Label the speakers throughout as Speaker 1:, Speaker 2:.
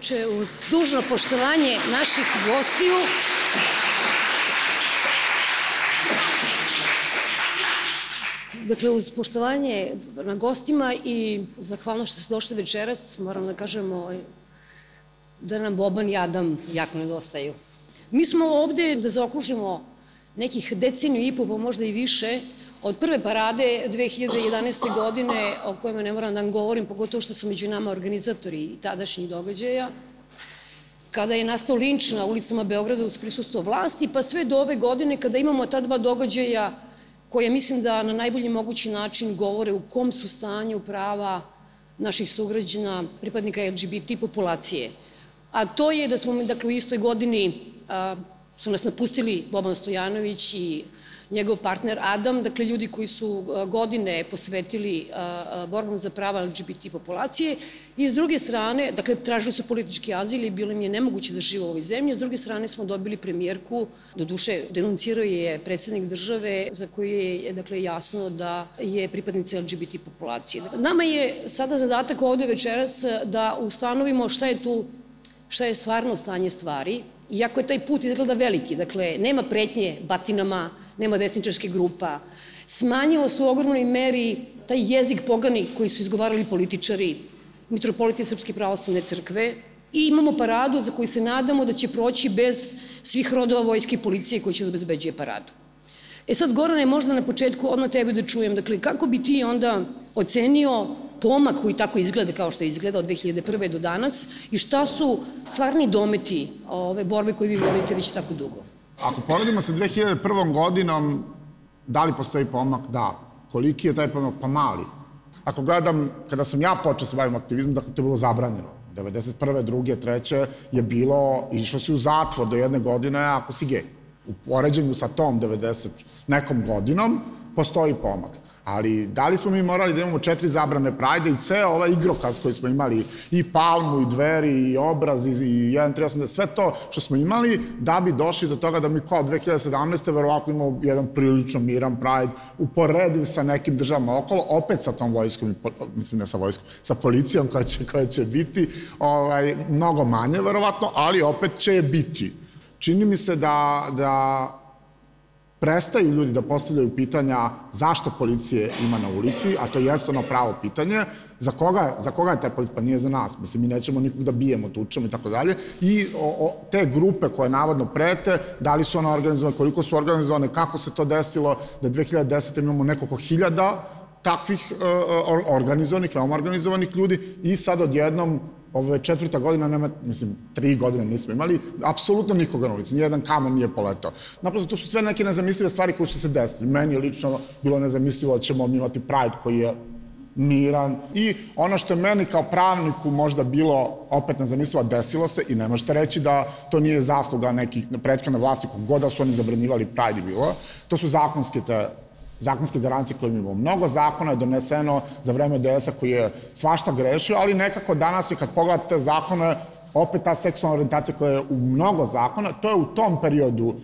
Speaker 1: Dobroveče, uz dužno poštovanje naših gostiju. Dakle, uz poštovanje na gostima i zahvalno što ste došli večeras, moram da kažem ovaj, da nam Boban i Adam jako nedostaju. Mi smo ovde da zaokružimo nekih deceniju i po, pa možda i više, od prve parade 2011. godine, o kojima ne moram da vam govorim, pogotovo što su među nama organizatori tadašnjih događaja, kada je nastao linč na ulicama Beograda uz prisustvo vlasti, pa sve do ove godine kada imamo ta dva događaja koje mislim da na najbolji mogući način govore u kom su stanju prava naših sugrađana, pripadnika LGBT populacije. A to je da smo dakle, u istoj godini a, su nas napustili Boban Stojanović i njegov partner Adam, dakle ljudi koji su a, godine posvetili a, a, borbom za prava LGBT populacije. I s druge strane, dakle tražili su politički azil i bilo im je nemoguće da žive u ovoj zemlji, s druge strane smo dobili premijerku, do duše denuncirao je predsednik države za koju je dakle, jasno da je pripadnica LGBT populacije. Nama je sada zadatak ovde večeras da ustanovimo šta je tu šta je stvarno stanje stvari, iako je taj put izgleda veliki, dakle, nema pretnje batinama, nema desničarskih grupa, smanjilo se u ogromnoj meri taj jezik pogani koji su izgovarali političari, mitropoliti Srpske pravoslavne crkve, i imamo paradu za koju se nadamo da će proći bez svih rodova vojske i policije koji će da obezbeđuje paradu. E sad, Gorane, možda na početku odmah tebe da čujem, dakle, kako bi ti onda ocenio pomak koji tako izgleda kao što izgleda od 2001. do danas i šta su stvarni dometi ove borbe koje vi vodite već tako dugo?
Speaker 2: Ako poredimo sa 2001. godinom, da li postoji pomak? Da. Koliki je taj pomak? Pa mali. Ako gledam, kada sam ja počeo se bavim aktivizmom, dakle, to je bilo zabranjeno. 91. druge, treće je bilo, išlo si u zatvor do jedne godine ako si gej. U poređenju sa tom 90 nekom godinom postoji pomak. Ali da li smo mi morali da imamo četiri zabrane Prajda i ceo ovaj igrokaz koji smo imali, i Palmu, i Dveri, i Obraz, i 1.380, sve to što smo imali, da bi došli do toga da mi kao 2017. verovatno imamo jedan prilično miran Pride, uporediv sa nekim državama okolo, opet sa tom vojskom, mislim ne sa vojskom, sa policijom koja će, koja će biti, ovaj, mnogo manje verovatno, ali opet će je biti. čini mi se da, da prestaju ljudi da postavljaju pitanja zašto policije ima na ulici, a to jeste ono pravo pitanje, za koga, za koga je taj policija, pa nije za nas, mislim, mi nećemo nikog da bijemo, tučemo i tako dalje, i o, o, te grupe koje navodno prete, da li su one organizovane, koliko su organizovane, kako se to desilo, da 2010. imamo nekoliko hiljada takvih uh, organizovanih, veoma organizovanih ljudi i sad odjednom ovo je četvrta godina, nema, mislim, tri godine nismo imali, apsolutno nikoga na ulici, nijedan kamen nije poletao. Naprosto, to su sve neke nezamislive stvari koje su se desili. Meni je lično bilo nezamislivo da ćemo imati Pride koji je miran i ono što je meni kao pravniku možda bilo opet nezamislivo, desilo se i ne možete reći da to nije zasluga nekih prethodne vlasti, kogoda da su oni zabranjivali Pride i bilo, to su zakonske te zakonske garancije koje imamo. Mnogo zakona je doneseno za vreme DS-a koji je svašta grešio, ali nekako danas je kad pogledate zakone opet ta seksualna orientacija koja je u mnogo zakona, to je u tom periodu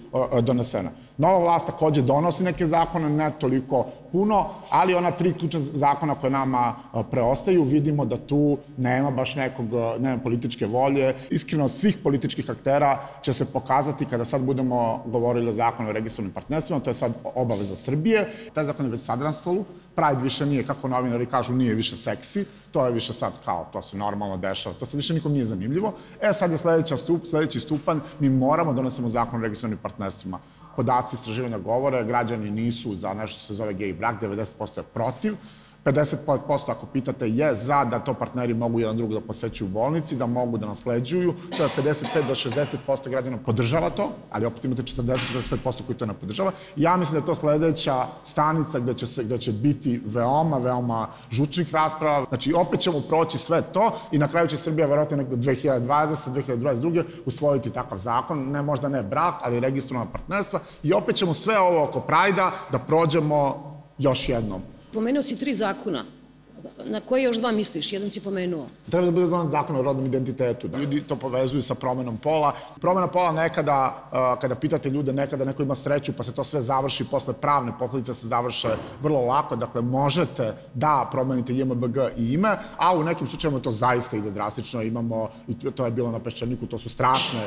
Speaker 2: donesena. Nova vlast takođe donosi neke zakone, ne toliko puno, ali ona tri ključna zakona koje nama preostaju, vidimo da tu nema baš nekog, nema političke volje. Iskreno, svih političkih aktera će se pokazati kada sad budemo govorili o zakonu o registrovanim partnerstvima, to je sad obaveza Srbije. Taj zakon je već sad na stolu, Pride više nije, kako novinari kažu, nije više seksi, to je više sad kao, to se normalno dešava, to se više nikom nije zanimljivo. E, sad je sledeća stup, sledeći stupan, mi moramo da donesemo zakon o registrovanim partnerstvima podaci istraživanja govore, građani nisu za nešto što se zove gej brak, 90% je protiv, 50% ako pitate je za da to partneri mogu jedan drugog da posećuju u bolnici, da mogu da nasleđuju, to je 55 do 60% građana podržava to, ali opet imate 40-45% koji to ne podržava. Ja mislim da je to sledeća stanica gde će, se, gde će biti veoma, veoma žučnih rasprava. Znači, opet ćemo proći sve to i na kraju će Srbija verovatno nekdo 2020, 2022. usvojiti takav zakon, ne možda ne brak, ali registrovana partnerstva i opet ćemo sve ovo oko Prajda da prođemo još jednom.
Speaker 1: Pomenuo si tri zakona. Na koje još dva misliš? Jedan si pomenuo.
Speaker 2: Treba da bude donan zakon o rodnom identitetu. Da ljudi to povezuju sa promenom pola. Promena pola nekada, kada pitate ljude, nekada neko ima sreću pa se to sve završi, posle pravne posledice se završe vrlo lako. Dakle, možete da promenite JMBG i ime, a u nekim slučajima to zaista ide drastično. Imamo, i to je bilo na Peščaniku, to su strašne,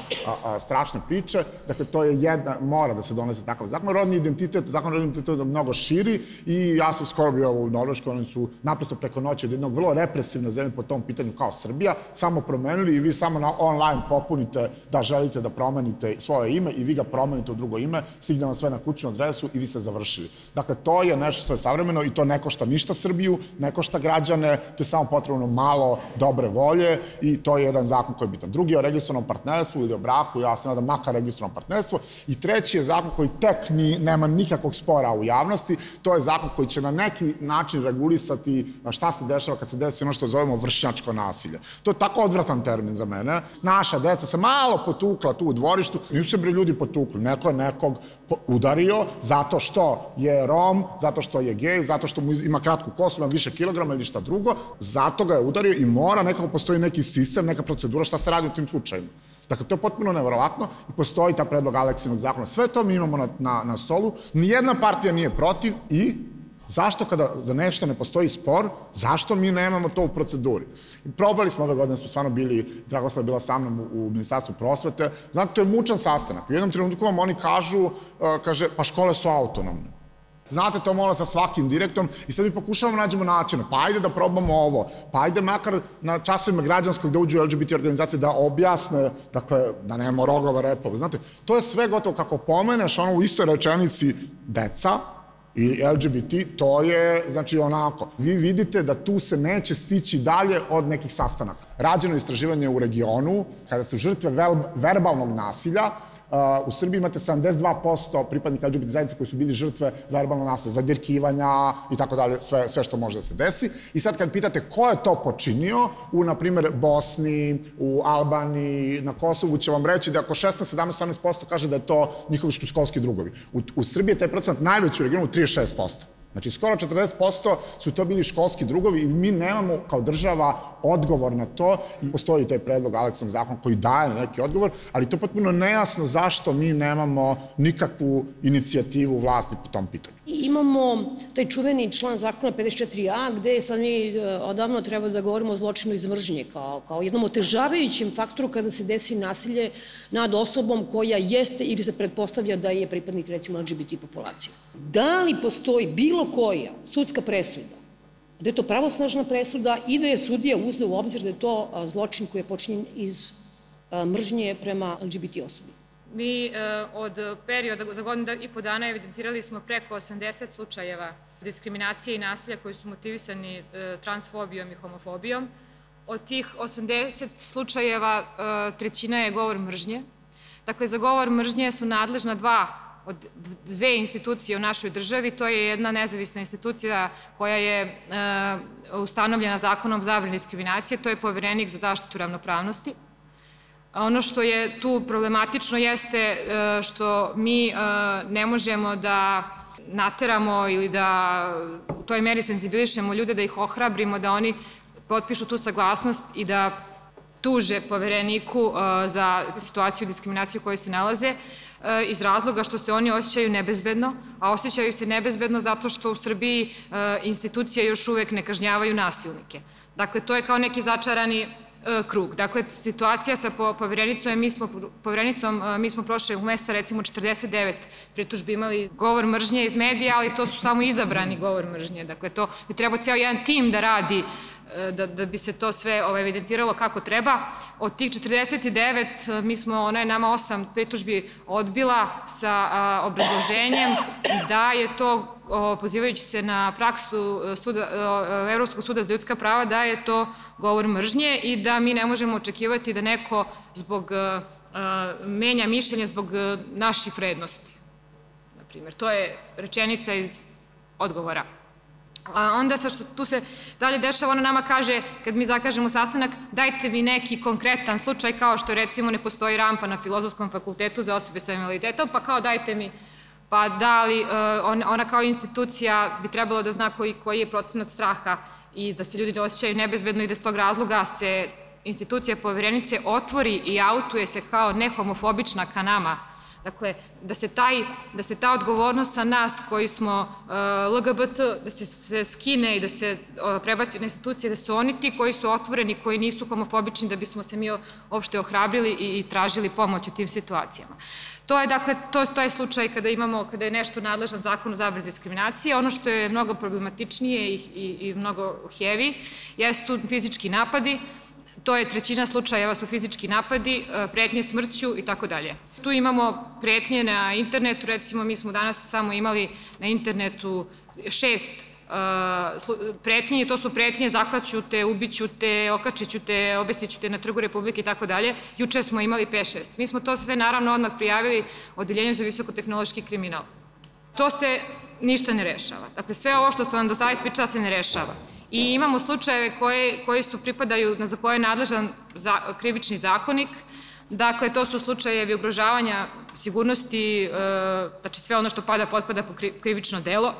Speaker 2: strašne priče. Dakle, to je jedna, mora da se donese takav zakon. Rodni identitet, zakon rodni identitet je mnogo širi i ja sam skoro bio u Norveškoj, oni su naprosto noći od jednog vrlo represivne zemlje po tom pitanju kao Srbija, samo promenili i vi samo na online popunite da želite da promenite svoje ime i vi ga promenite u drugo ime, stigne vam sve na kućnu adresu i vi ste završili. Dakle, to je nešto što je savremeno i to ne košta ništa Srbiju, ne košta građane, to je samo potrebno malo dobre volje i to je jedan zakon koji je bitan. Drugi je o registrovanom partnerstvu ili o braku, ja se nadam makar registrovano partnerstvo. I treći je zakon koji tek ni, nema nikakvog spora u javnosti, to je zakon koji će na neki način regulisati se dešava kad se desi ono što zovemo vršnjačko nasilje. To je tako odvratan termin za mene. Naša deca se malo potukla tu u dvorištu, nisu se bre ljudi potukli, neko je nekog udario zato što je Rom, zato što je gej, zato što mu ima kratku kosu, ima više kilograma ili šta drugo, zato ga je udario i mora nekako postoji neki sistem, neka procedura šta se radi u tim slučajima. Dakle, to je potpuno neverovatno i postoji ta predlog Aleksinog zakona. Sve to mi imamo na, na, na stolu. Nijedna partija nije protiv i Zašto kada za nešto ne postoji spor, zašto mi nemamo to u proceduri? Probali smo ove godine, smo stvarno bili, Dragoslava bila sa mnom u, u Ministarstvu prosvete, znate, to je mučan sastanak. U jednom trenutku vam oni kažu, uh, kaže, pa škole su autonomne. Znate, to mola sa svakim direktom i sad mi pokušavamo da nađemo načine. Pa ajde da probamo ovo. Pa ajde makar na časovima građanskog da uđu LGBT organizacije da objasne, dakle, da nemamo rogova repova. Znate, to je sve gotovo kako pomeneš ono u istoj rečenici deca, i LGBT, to je, znači, onako, vi vidite da tu se neće stići dalje od nekih sastanaka. Rađeno istraživanje u regionu, kada su žrtve verbalnog nasilja, u Srbiji imate 72% pripadnika LGBT zajednice koji su bili žrtve verbalno nasilja, zadirkivanja i tako dalje, sve, sve što može da se desi. I sad kad pitate ko je to počinio, u, na primjer, Bosni, u Albaniji, na Kosovu, će vam reći da ako 16, 17, 18% kaže da je to njihovi školski drugovi. U, u Srbiji je taj procenat najveći u regionu 36%. Znači, skoro 40% su to bili školski drugovi i mi nemamo kao država odgovor na to. Postoji taj predlog Aleksnog zakona koji daje neki odgovor, ali to je potpuno nejasno zašto mi nemamo nikakvu inicijativu vlasti po tom pitanju.
Speaker 1: Imamo taj čuveni član zakona 54a gde sad mi e, odavno treba da govorimo o zločinu iz mržnje kao, kao jednom otežavajućem faktoru kada se desi nasilje nad osobom koja jeste ili se pretpostavlja da je pripadnik recimo LGBT populacije. Da li postoji bilo koja sudska presuda da je to pravosnažna presuda i da je sudija uzeo u obzir da je to zločin koji je počinjen iz mržnje prema LGBT osobi.
Speaker 3: Mi e, od perioda za godinu i po dana evidentirali smo preko 80 slučajeva diskriminacije i nasilja koji su motivisani e, transfobijom i homofobijom. Od tih 80 slučajeva e, trećina je govor mržnje. Dakle, za govor mržnje su nadležna dva od dve institucije u našoj državi. To je jedna nezavisna institucija koja je e, ustanovljena zakonom zabrane diskriminacije, to je poverenik za zaštitu ravnopravnosti. Ono što je tu problematično jeste e, što mi e, ne možemo da nateramo ili da u toj meri senzibilišemo ljude, da ih ohrabrimo, da oni potpišu tu saglasnost i da tuže povereniku za situaciju diskriminacije u kojoj se nalaze, E, iz razloga što se oni osjećaju nebezbedno, a osjećaju se nebezbedno zato što u Srbiji e, institucije još uvek ne kažnjavaju nasilnike. Dakle, to je kao neki začarani e, krug. Dakle, situacija sa povjerenicom, mi smo, povjerenicom, mi smo prošle u mesta recimo 49 pritužbi imali govor mržnje iz medija, ali to su samo izabrani govor mržnje. Dakle, to bi trebao ceo jedan tim da radi E, da, da bi se to sve ovaj, evidentiralo kako treba. Od tih 49, e, mi smo, ona je nama osam pritužbi odbila sa a, obrazloženjem da je to, o, pozivajući se na praksu e, suda, o, Evropskog suda za ljudska prava, da je to govor mržnje i da mi ne možemo očekivati da neko zbog a, menja mišljenje zbog naših vrednosti. Na primjer, to je rečenica iz odgovora. A onda sa što tu se dalje dešava, ona nama kaže, kad mi zakažemo sastanak, dajte mi neki konkretan slučaj, kao što recimo ne postoji rampa na filozofskom fakultetu za osobe sa invaliditetom, pa kao dajte mi, pa da li uh, ona kao institucija bi trebalo da zna koji, koji je procenat straha i da se ljudi ne osjećaju nebezbedno i da s tog razloga se institucija poverenice otvori i autuje se kao nehomofobična ka nama Dakle, da se, taj, da se ta odgovornost sa nas koji smo uh, LGBT, da se, se skine i da se uh, prebaci na institucije, da su oni ti koji su otvoreni, koji nisu homofobični, da bismo se mi opšte ohrabrili i, i tražili pomoć u tim situacijama. To je, dakle, to, to je slučaj kada imamo, kada je nešto nadležan zakon o zabrani diskriminacije. Ono što je mnogo problematičnije i, i, i mnogo heavy, jesu fizički napadi, To je trećina slučajeva su fizički napadi, e, pretnje smrću i tako dalje. Tu imamo pretnje na internetu, recimo mi smo danas samo imali na internetu šest e, pretnje, to su pretnje zaklaću te, ubiću te, okačiću te, obesiću te na trgu Republike i tako dalje. Juče smo imali 5-6. Mi smo to sve naravno odmah prijavili Odeljenju za visokotehnološki kriminal. To se ništa ne rešava. Dakle, sve ovo što sam vam do sada ispričala se ne rešava. I imamo slučajeve koje, koji su pripadaju, za koje je nadležan za, krivični zakonik, Dakle, to su slučajevi ugrožavanja sigurnosti, e, znači sve ono što pada, potpada po krivično delo.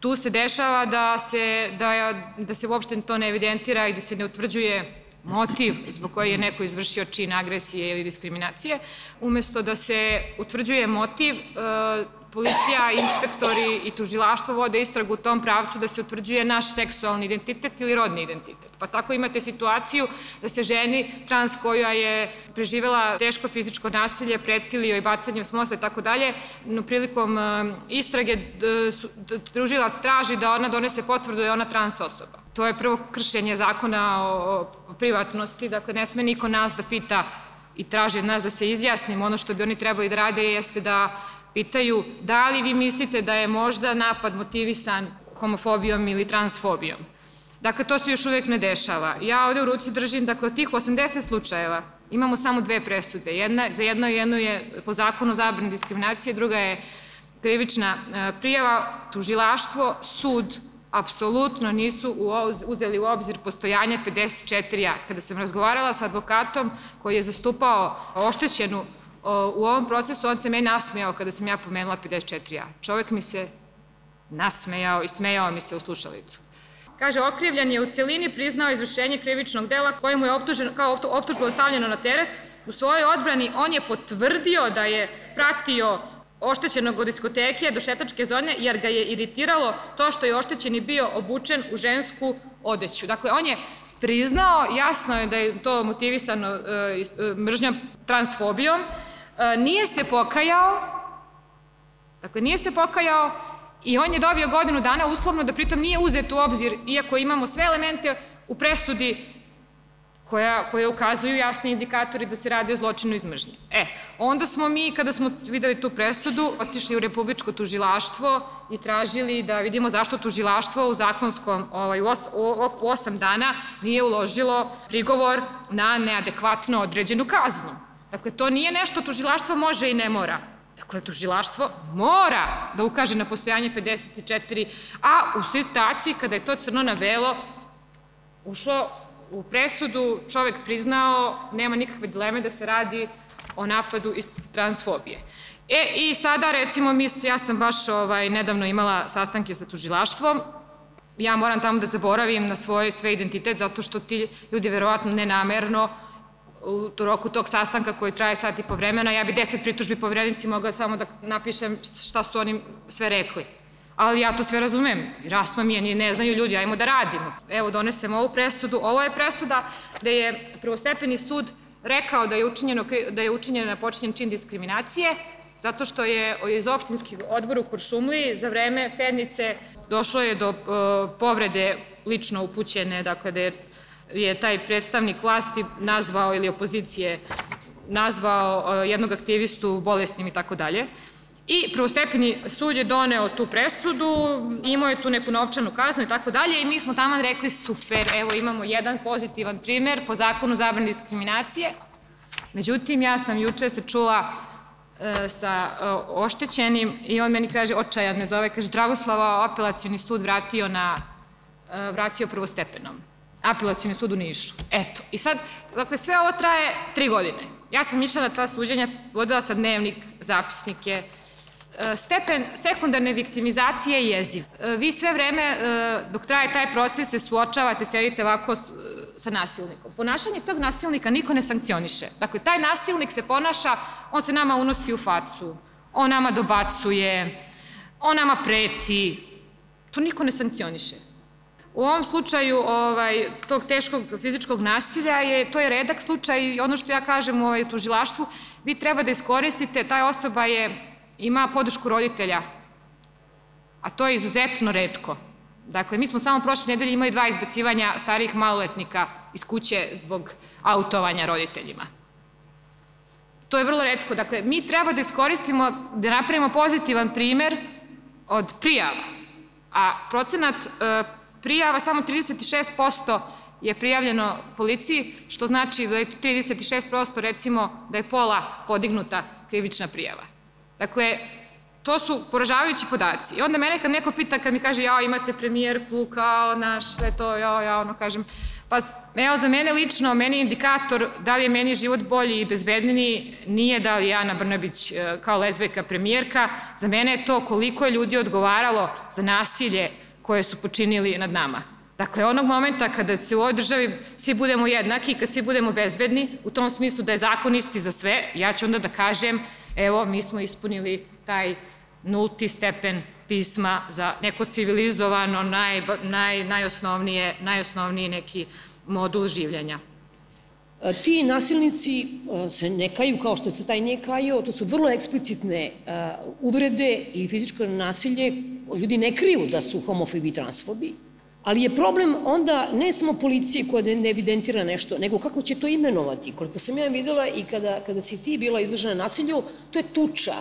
Speaker 3: Tu se dešava da se, da, da se uopšte to ne evidentira i da se ne utvrđuje motiv zbog koji je neko izvršio čin agresije ili diskriminacije, umesto da se utvrđuje motiv, e, policija, inspektori i tužilaštvo vode istragu u tom pravcu da se utvrđuje naš seksualni identitet ili rodni identitet. Pa tako imate situaciju da se ženi trans koja je preživela teško fizičko nasilje, pretili joj bacanjem smosla i tako dalje, no prilikom um, istrage družilac traži da ona donese potvrdu da je ona trans osoba. To je prvo kršenje zakona o privatnosti, dakle ne sme niko nas da pita i traži od nas da se izjasnimo. Ono što bi oni trebali da rade jeste da pitaju da li vi mislite da je možda napad motivisan homofobijom ili transfobijom. Dakle, to se još uvek ne dešava. Ja ovde u ruci držim, dakle, od tih 80 slučajeva imamo samo dve presude. Jedna, za jedno jedno je po zakonu zabrane diskriminacije, druga je krivična e, prijava, tužilaštvo, sud, apsolutno nisu uzeli u obzir postojanje 54a. Kada sam razgovarala sa advokatom koji je zastupao oštećenu u ovom procesu on se meni nasmijao kada sam ja pomenula 54a. Čovek mi se nasmejao i smejao mi se u slušalicu. Kaže, okrivljen je u celini priznao izvršenje krivičnog dela koje mu je optužen, kao optužba ostavljeno na teret. U svojoj odbrani on je potvrdio da je pratio oštećenog od diskoteke do šetačke zone, jer ga je iritiralo to što je oštećeni bio obučen u žensku odeću. Dakle, on je priznao, jasno je da je to motivisano e, e, mržnjom transfobijom, nije se pokajao, dakle, nije se pokajao i on je dobio godinu dana uslovno da pritom nije uzet u obzir, iako imamo sve elemente u presudi koja, koje ukazuju jasni indikatori da se radi o zločinu iz mržnje. E, onda smo mi, kada smo videli tu presudu, otišli u Republičko tužilaštvo i tražili da vidimo zašto tužilaštvo u zakonskom, ovaj, u, os, u osam dana nije uložilo prigovor na neadekvatno određenu kaznu. Dakle, to nije nešto tužilaštvo može i ne mora. Dakle, tužilaštvo mora da ukaže na postojanje 54, a u situaciji kada je to crno na velo ušlo u presudu čovek priznao, nema nikakve dileme da se radi o napadu iz transfobije. E, i sada recimo, mi, ja sam baš ovaj, nedavno imala sastanke sa tužilaštvom, ja moram tamo da zaboravim na svoj sve identitet, zato što ti ljudi verovatno nenamerno u roku tog sastanka koji traje sat i po vremena, ja bi deset pritužbi povrednici mogla samo da napišem šta su oni sve rekli ali ja to sve razumem, rasno mi je, ne znaju ljudi, ajmo da radimo. Evo, donesemo ovu presudu, ovo je presuda gde je prvostepeni sud rekao da je, učinjeno, da je učinjena počinjen čin diskriminacije, zato što je iz opštinskih odbora u Kuršumliji za vreme sednice došlo je do uh, povrede lično upućene, dakle da je, je taj predstavnik vlasti nazvao ili opozicije nazvao uh, jednog aktivistu bolesnim i tako dalje. I prvostepeni sud je doneo tu presudu, imao je tu neku novčanu kaznu i tako dalje i mi smo tamo rekli super, evo imamo jedan pozitivan primer po zakonu zabrane diskriminacije. Međutim, ja sam juče se čula e, sa e, oštećenim i on meni kaže, očajan ne zove, kaže Dragoslava, apelacijni sud vratio na, e, vratio prvostepenom. Apelacijni sud u Nišu. Eto. I sad, dakle, sve ovo traje tri godine. Ja sam mišljala ta suđenja, vodila sam dnevnik, zapisnike, E, stepen sekundarne viktimizacije je jeziv. E, vi sve vreme, e, dok traje taj proces, se suočavate, sedite ovako sa nasilnikom. Ponašanje tog nasilnika niko ne sankcioniše. Dakle, taj nasilnik se ponaša, on se nama unosi u facu, on nama dobacuje, on nama preti. To niko ne sankcioniše. U ovom slučaju ovaj, tog teškog fizičkog nasilja je, to je redak slučaj i ono što ja kažem u ovaj, tužilaštvu, vi treba da iskoristite, taj osoba je ima podršku roditelja, a to je izuzetno redko. Dakle, mi smo samo prošle nedelje imali dva izbacivanja starijih maloletnika iz kuće zbog autovanja roditeljima. To je vrlo redko. Dakle, mi treba da iskoristimo, da napravimo pozitivan primer od prijava. A procenat e, prijava, samo 36% je prijavljeno policiji, što znači da je 36% recimo da je pola podignuta krivična prijava. Dakle, to su poražavajući podaci. I onda mene kad neko pita, kad mi kaže, ja, imate premijerku, kao naš, sve to, ja, ja, ono, kažem, pa evo, za mene lično, meni indikator da li je meni život bolji i bezbedniji nije da li je Ana Brnabić e, kao lezbejka premijerka, za mene je to koliko je ljudi odgovaralo za nasilje koje su počinili nad nama. Dakle, onog momenta kada se u ovoj državi svi budemo jednaki, kad svi budemo bezbedni, u tom smislu da je zakon isti za sve, ja ću onda da kažem evo, mi smo ispunili taj nulti stepen pisma za neko civilizovano, naj, naj, najosnovnije, najosnovniji neki modul življenja.
Speaker 1: E, ti nasilnici e, se ne kaju kao što se taj nije kajao, to su vrlo eksplicitne e, uvrede i fizičko nasilje. Ljudi ne kriju da su homofobi i transfobi, Ali je problem onda ne samo policije koja ne evidentira nešto, nego kako će to imenovati. Koliko sam ja videla i kada, kada si ti bila izložena nasilju, to je tuča,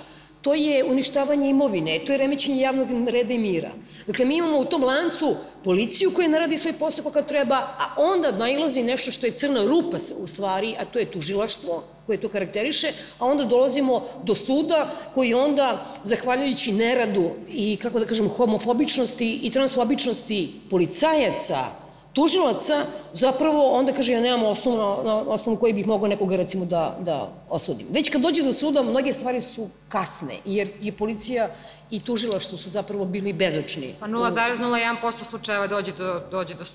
Speaker 1: to je uništavanje imovine, to je remećenje javnog reda i mira. Dakle, mi imamo u tom lancu policiju koja ne radi svoj posao kako treba, a onda nailazi nešto što je crna rupa u stvari, a to je tužilaštvo koje to karakteriše, a onda dolazimo do suda koji onda, zahvaljujući neradu i, kako da kažem, homofobičnosti i transfobičnosti policajaca, tužilaca, zapravo onda kaže ja nemam osnovu na, na osnovu koji bih mogao nekoga recimo da, da osudim. Već kad dođe do suda, mnoge stvari su kasne, jer je policija i tužilaštvo su zapravo bili bezočni.
Speaker 3: Pa 0,01% slučajeva dođe do, dođe do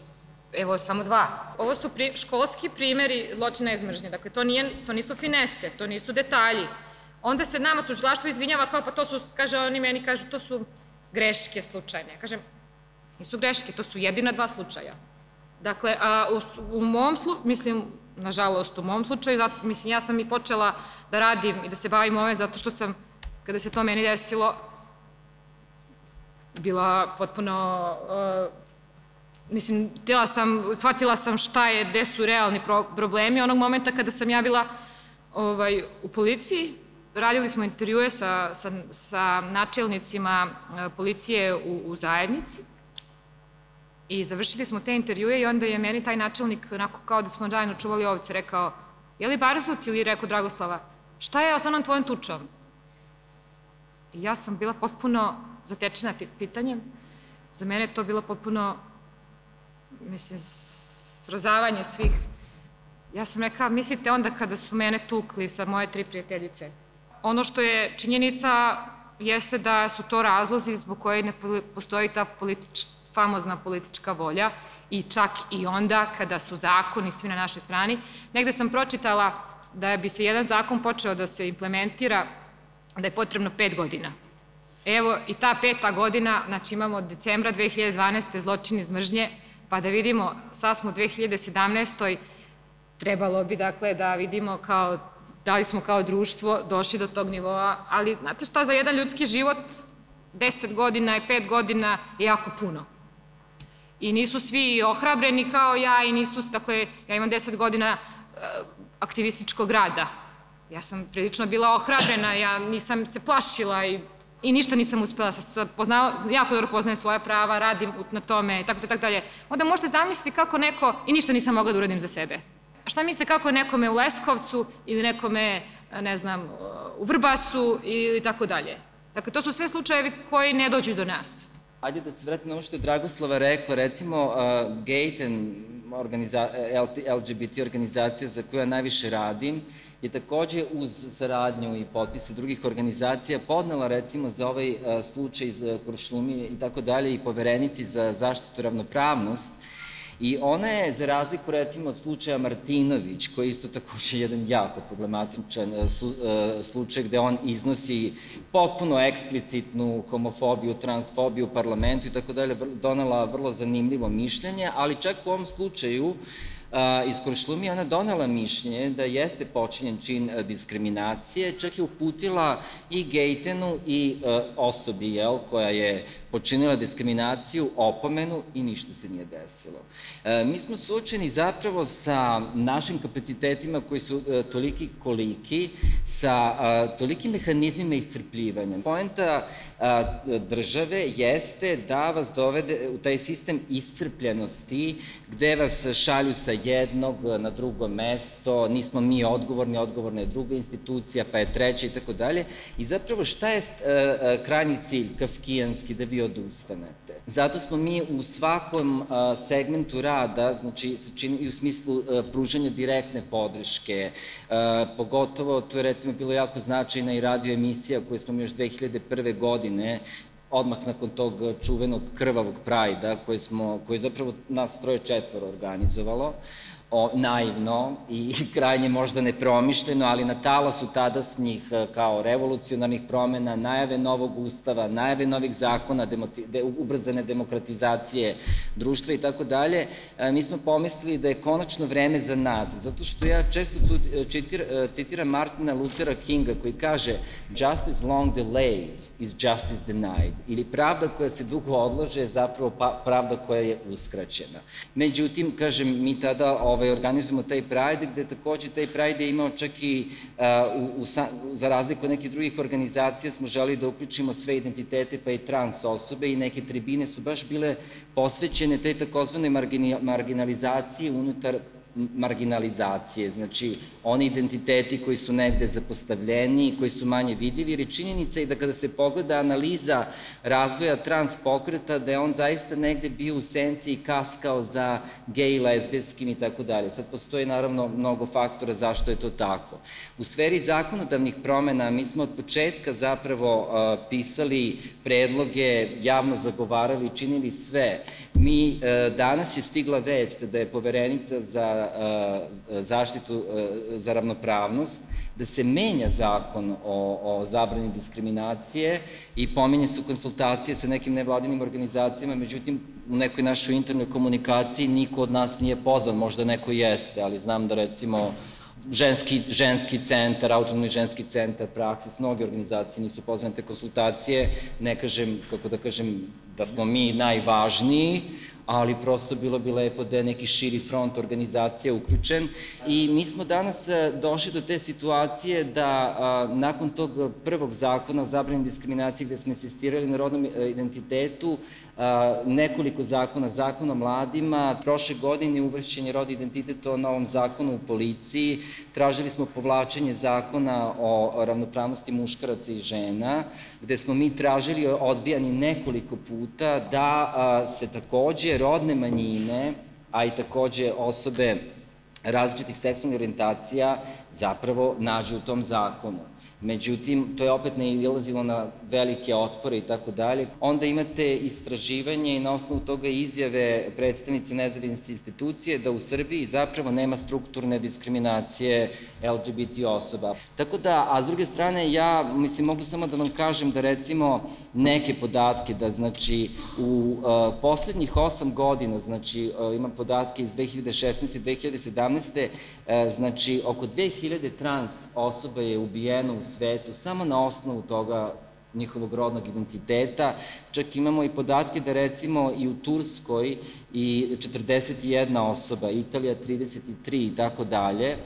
Speaker 3: Evo, samo dva. Ovo su pri, školski primeri zločina iz mržnje. Dakle, to, nije, to nisu finese, to nisu detalji. Onda se nama tužilaštvo izvinjava kao, pa to su, kaže, oni meni kažu, to su greške slučajne. Kažem, nisu greške, to su jedina dva slučaja. Dakle, a, u, u mom slučaju, mislim, nažalost, u mom slučaju, zato, mislim, ja sam i počela da radim i da se bavim ove, zato što sam, kada se to meni desilo, bila potpuno uh, mislim, tela sam, shvatila sam šta je, gde su realni pro problemi. Onog momenta kada sam ja bila ovaj, u policiji, radili smo intervjue sa, sa, sa načelnicima e, policije u, u zajednici i završili smo te intervjue i onda je meni taj načelnik, onako kao da smo zajedno čuvali ovce, rekao, je li Barzut ili rekao Dragoslava, šta je sa onom tvojom tučom? I ja sam bila potpuno zatečena pitanjem. Za mene je to bilo potpuno mislim, srozavanje svih. Ja sam rekla, mislite onda kada su mene tukli sa moje tri prijateljice. Ono što je činjenica jeste da su to razlozi zbog koje ne postoji ta politič, famozna politička volja i čak i onda kada su zakoni svi na našoj strani. Negde sam pročitala da bi se jedan zakon počeo da se implementira da je potrebno pet godina. Evo i ta peta godina, znači imamo od decembra 2012. zločin iz mržnje, pa da vidimo, sad smo u 2017. Trebalo bi, dakle, da vidimo kao, da li smo kao društvo došli do tog nivoa, ali znate šta, za jedan ljudski život 10 godina i 5 godina je jako puno. I nisu svi ohrabreni kao ja i nisu, dakle, ja imam 10 godina uh, aktivističkog rada. Ja sam prilično bila ohrabrena, ja nisam se plašila i i ništa nisam uspela, sa, poznao, jako dobro poznajem svoja prava, radim na tome i tako tako dalje. Onda možete zamisliti kako neko, i ništa nisam mogla da uradim za sebe. Šta mislite kako nekome u Leskovcu ili nekome, ne znam, u Vrbasu ili tako dalje. Dakle, to su sve slučajevi koji ne dođu do nas.
Speaker 4: Ajde da se vratim na ovo što je Dragoslava rekla, recimo uh, Gaten, organiza, LGBT organizacija za koju ja najviše radim, je takođe uz saradnju i potpise drugih organizacija podnela recimo za ovaj slučaj iz Kuršlumije i tako dalje i poverenici za zaštitu ravnopravnost I ona je, za razliku recimo od slučaja Martinović, koji je isto takođe jedan jako problematičan slučaj gde on iznosi potpuno eksplicitnu homofobiju, transfobiju u parlamentu i tako dalje, donela vrlo zanimljivo mišljenje, ali čak u ovom slučaju iz Kuršlumi ona donala mišljenje da jeste počinjen čin diskriminacije, čak je uputila i Gejtenu i osobi jel, koja je počinila diskriminaciju, opomenu i ništa se nije desilo. Mi smo suočeni zapravo sa našim kapacitetima koji su toliki koliki, sa tolikim mehanizmima iscrpljivanja. Poenta države jeste da vas dovede u taj sistem iscrpljenosti, gde vas šalju sa jednog na drugo mesto, nismo mi odgovorni, odgovorna je druga institucija, pa je treća i tako dalje. I zapravo šta je krajnji cilj kafkijanski da vi odustanete? Zato smo mi u svakom segmentu rada, znači i u smislu pružanja direktne podrške, pogotovo tu je recimo bilo jako značajna i radio emisija koju smo još 2001. godine odmah nakon tog čuvenog krvavog prajda koje, smo, koje je zapravo nas troje četvoro organizovalo o, naivno i krajnje možda nepromišljeno, ali na talasu tadasnjih e, kao revolucionarnih promena, najave novog ustava, najave novih zakona, demoti, de, ubrzane demokratizacije društva i tako dalje, e, mi smo pomislili da je konačno vreme za nas, zato što ja često citir, e, citiram Martina Luthera Kinga koji kaže justice long delayed is justice denied, ili pravda koja se dugo odlože je zapravo pa, pravda koja je uskraćena. Međutim, kažem, mi tada ovaj, organizujemo taj Pride, gde takođe taj Pride je imao čak i, uh, u, u, za razliku od nekih drugih organizacija, smo želi da uključimo sve identitete, pa i trans osobe i neke tribine su baš bile posvećene tej takozvanoj marginalizaciji unutar marginalizacije, znači oni identiteti koji su negde zapostavljeni, koji su manje vidljivi, jer je činjenica i da kada se pogleda analiza razvoja trans pokreta, da je on zaista negde bio u senci i kaskao za gej, lesbijskim i tako dalje. Sad postoji naravno mnogo faktora zašto je to tako. U sferi zakonodavnih promena mi smo od početka zapravo uh, pisali predloge, javno zagovarali, činili sve. Mi, uh, danas je stigla vest da je poverenica za zaštitu, za ravnopravnost, da se menja zakon o, o zabrani diskriminacije i pominje su konsultacije sa nekim nevladinim organizacijama, međutim, u nekoj našoj internoj komunikaciji niko od nas nije pozvan, možda neko jeste, ali znam da recimo ženski, ženski centar, autonomni ženski centar, praksis, mnoge organizacije nisu pozvane te konsultacije, ne kažem, kako da kažem, da smo mi najvažniji, ali prosto bilo bi lepo da je neki širi front organizacija uključen. I mi smo danas e, došli do te situacije da a, nakon tog prvog zakona o zabrani diskriminacije gde smo insistirali na rodnom e, identitetu, nekoliko zakona, zakon o mladima, prošle godine uvršćen je rod identitet o novom zakonu u policiji, tražili smo povlačenje zakona o ravnopravnosti muškaraca i žena, gde smo mi tražili odbijani nekoliko puta da se takođe rodne manjine, a i takođe osobe različitih seksualnih orientacija zapravo nađu u tom zakonu. Međutim, to je opet ne ilazilo na velike otpore i tako dalje. Onda imate istraživanje i na osnovu toga izjave predstavnice nezavisne institucije da u Srbiji zapravo nema strukturne diskriminacije LGBT osoba. Tako da, a s druge strane, ja, mislim, mogu samo da vam kažem da recimo neke podatke, da znači u uh, poslednjih osam godina, znači uh, imam podatke iz 2016. i 2017. Uh, znači oko 2000 trans osoba je ubijeno u svetu samo na osnovu toga njihovog rodnog identiteta. Čak imamo i podatke da recimo i u Turskoj i 41 osoba, Italija 33 i tako dalje,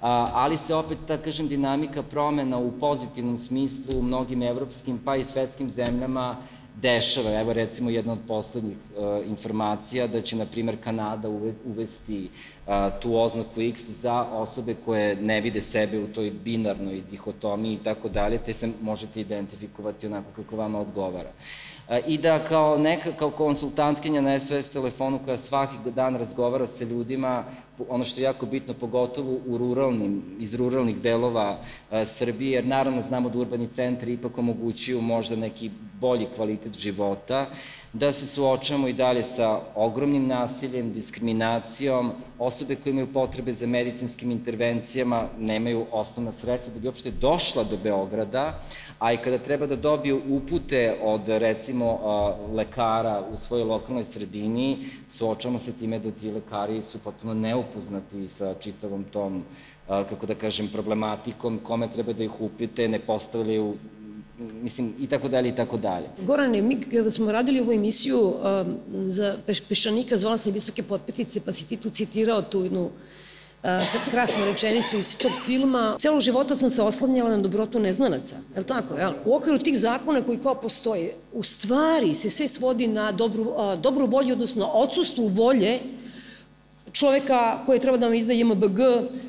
Speaker 4: ali se opet, da kažem, dinamika promena u pozitivnom smislu u mnogim evropskim pa i svetskim zemljama dešava. Evo recimo jedna od poslednjih uh, informacija da će, na primer, Kanada uvesti uh, tu oznaku X za osobe koje ne vide sebe u toj binarnoj dihotomiji i tako dalje, te se možete identifikovati onako kako vama odgovara. Uh, I da kao neka, kao konsultantkinja na SOS telefonu koja svaki dan razgovara sa ljudima, ono što je jako bitno, pogotovo u ruralnim, iz ruralnih delova Srbije, jer naravno znamo da urbani centri ipak omogućuju možda neki bolji kvalitet života, da se suočamo i dalje sa ogromnim nasiljem, diskriminacijom, osobe koje imaju potrebe za medicinskim intervencijama nemaju osnovna sredstva da bi uopšte došla do Beograda, a i kada treba da dobiju upute od, recimo, lekara u svojoj lokalnoj sredini, suočamo se time da ti lekari su potpuno neupoznati sa čitavom tom, kako da kažem, problematikom, kome treba da ih upite, ne postavljaju mislim, i tako dalje, i tako dalje.
Speaker 1: Gorane, mi kada smo radili ovu emisiju um, za Peščanika, zvala sam visoke potpetice, pa si ti tu citirao tu jednu krasnu rečenicu iz tog filma. Celo života sam se oslanjala na dobrotu neznanaca, je li tako? Jel? U okviru tih zakona koji kao postoje, u stvari se sve svodi na dobru, dobru volju, odnosno odsustvu volje čoveka koji treba da vam izda JMBG,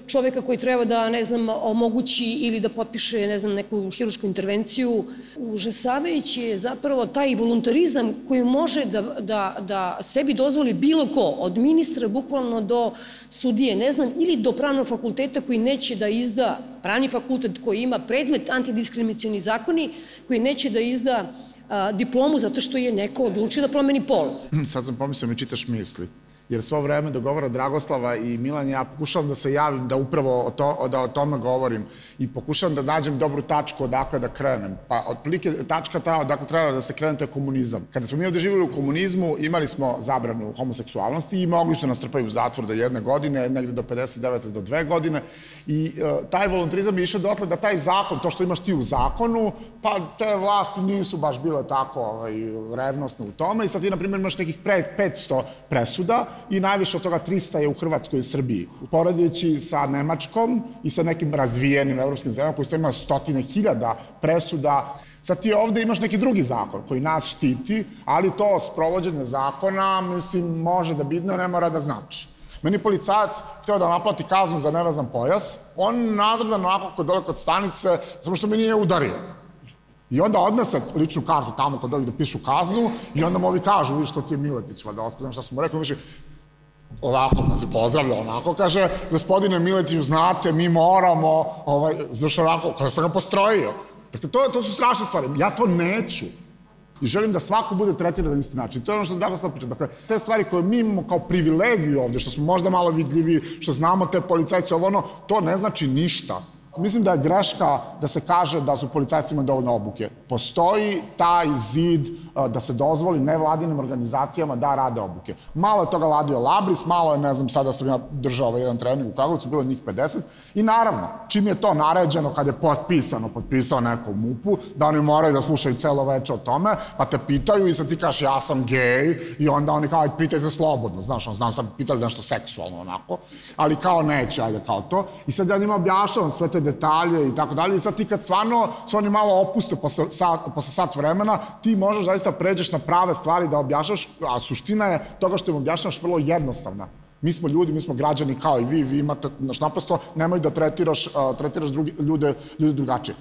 Speaker 1: čoveka koji treba da, ne znam, omogući ili da potpiše, ne znam, neku hirušku intervenciju. Užasavajući je zapravo taj voluntarizam koji može da, da, da sebi dozvoli bilo ko, od ministra bukvalno do sudije, ne znam, ili do pravnog fakulteta koji neće da izda, pravni fakultet koji ima predmet antidiskriminacioni zakoni, koji neće da izda a, diplomu zato što je neko odlučio da promeni pol.
Speaker 2: Sad sam pomislio, mi čitaš misli jer svo vreme da govora Dragoslava i Milan, ja pokušavam da se javim da upravo o, to, da o tome govorim i pokušavam da nađem dobru tačku odakle da krenem. Pa otprilike tačka ta odakle treba da se krene to je komunizam. Kada smo mi ovde živjeli u komunizmu, imali smo zabranu homoseksualnosti i mogli su nas trpaju u zatvor do jedne godine, negde do 59. do dve godine i uh, taj voluntarizam je išao dotle da taj zakon, to što imaš ti u zakonu, pa te vlasti nisu baš bile tako ovaj, revnosne u tome i sad ti, na primjer, imaš nekih 500 presuda i najviše od toga 300 je u Hrvatskoj i Srbiji. Poradijeći sa Nemačkom i sa nekim razvijenim evropskim zemljama koji imali stotine hiljada presuda Sad ti ovde imaš neki drugi zakon koji nas štiti, ali to sprovođenje zakona, mislim, može da bitno, ne mora da znači. Meni policajac hteo da naplati kaznu za nevezan pojas, on nadrdan onako kod dole kod stanice, samo što me nije udario. I onda odnese ličnu kartu tamo kod ovih da pišu kaznu i onda mu ovi kažu, vidi što ti je Miletić, valjda otkudan šta sam mu rekao, više, ovako, pa se pozdravlja onako, kaže, gospodine Miletiću, znate, mi moramo, ovaj, znaš onako, kada sam ga postrojio. Dakle, to, to su strašne stvari. Ja to neću. I želim da svako bude tretiran na isti način. To je ono što Dragoslav priča. Dakle, te stvari koje mi imamo kao privilegiju ovde, što smo možda malo vidljivi, što znamo te policajce, ovo ono, to ne znači ništa. Mislim da je greška da se kaže da su policajcima dovoljno obuke. Postoji taj zid da se dozvoli nevladinim organizacijama da rade obuke. Malo je toga radio Labris, malo je, ne znam, sada sam ja držao ovaj jedan trening u Kragujevcu, bilo njih 50. I naravno, čim je to naređeno, kad je potpisano, potpisao neko u MUP-u, da oni moraju da slušaju celo veče o tome, pa te pitaju i sad ti kažeš ja sam gej i onda oni kao, pitajte slobodno, znaš, on znam sad pitali nešto seksualno onako, ali kao neće, ajde, kao to. I sad ja njima objašavam sve te detalje i tako dalje i sad ti kad stvarno se oni malo opuste posle sat, posle sat vremena, ti možeš zaista pređeš na prave stvari da objašnjaš, a suština je toga što im objašnjaš vrlo jednostavna. Mi smo ljudi, mi smo građani kao i vi, vi imate, znaš, naprosto nemoj da tretiraš, uh, tretiraš drugi, ljude, ljude drugačije.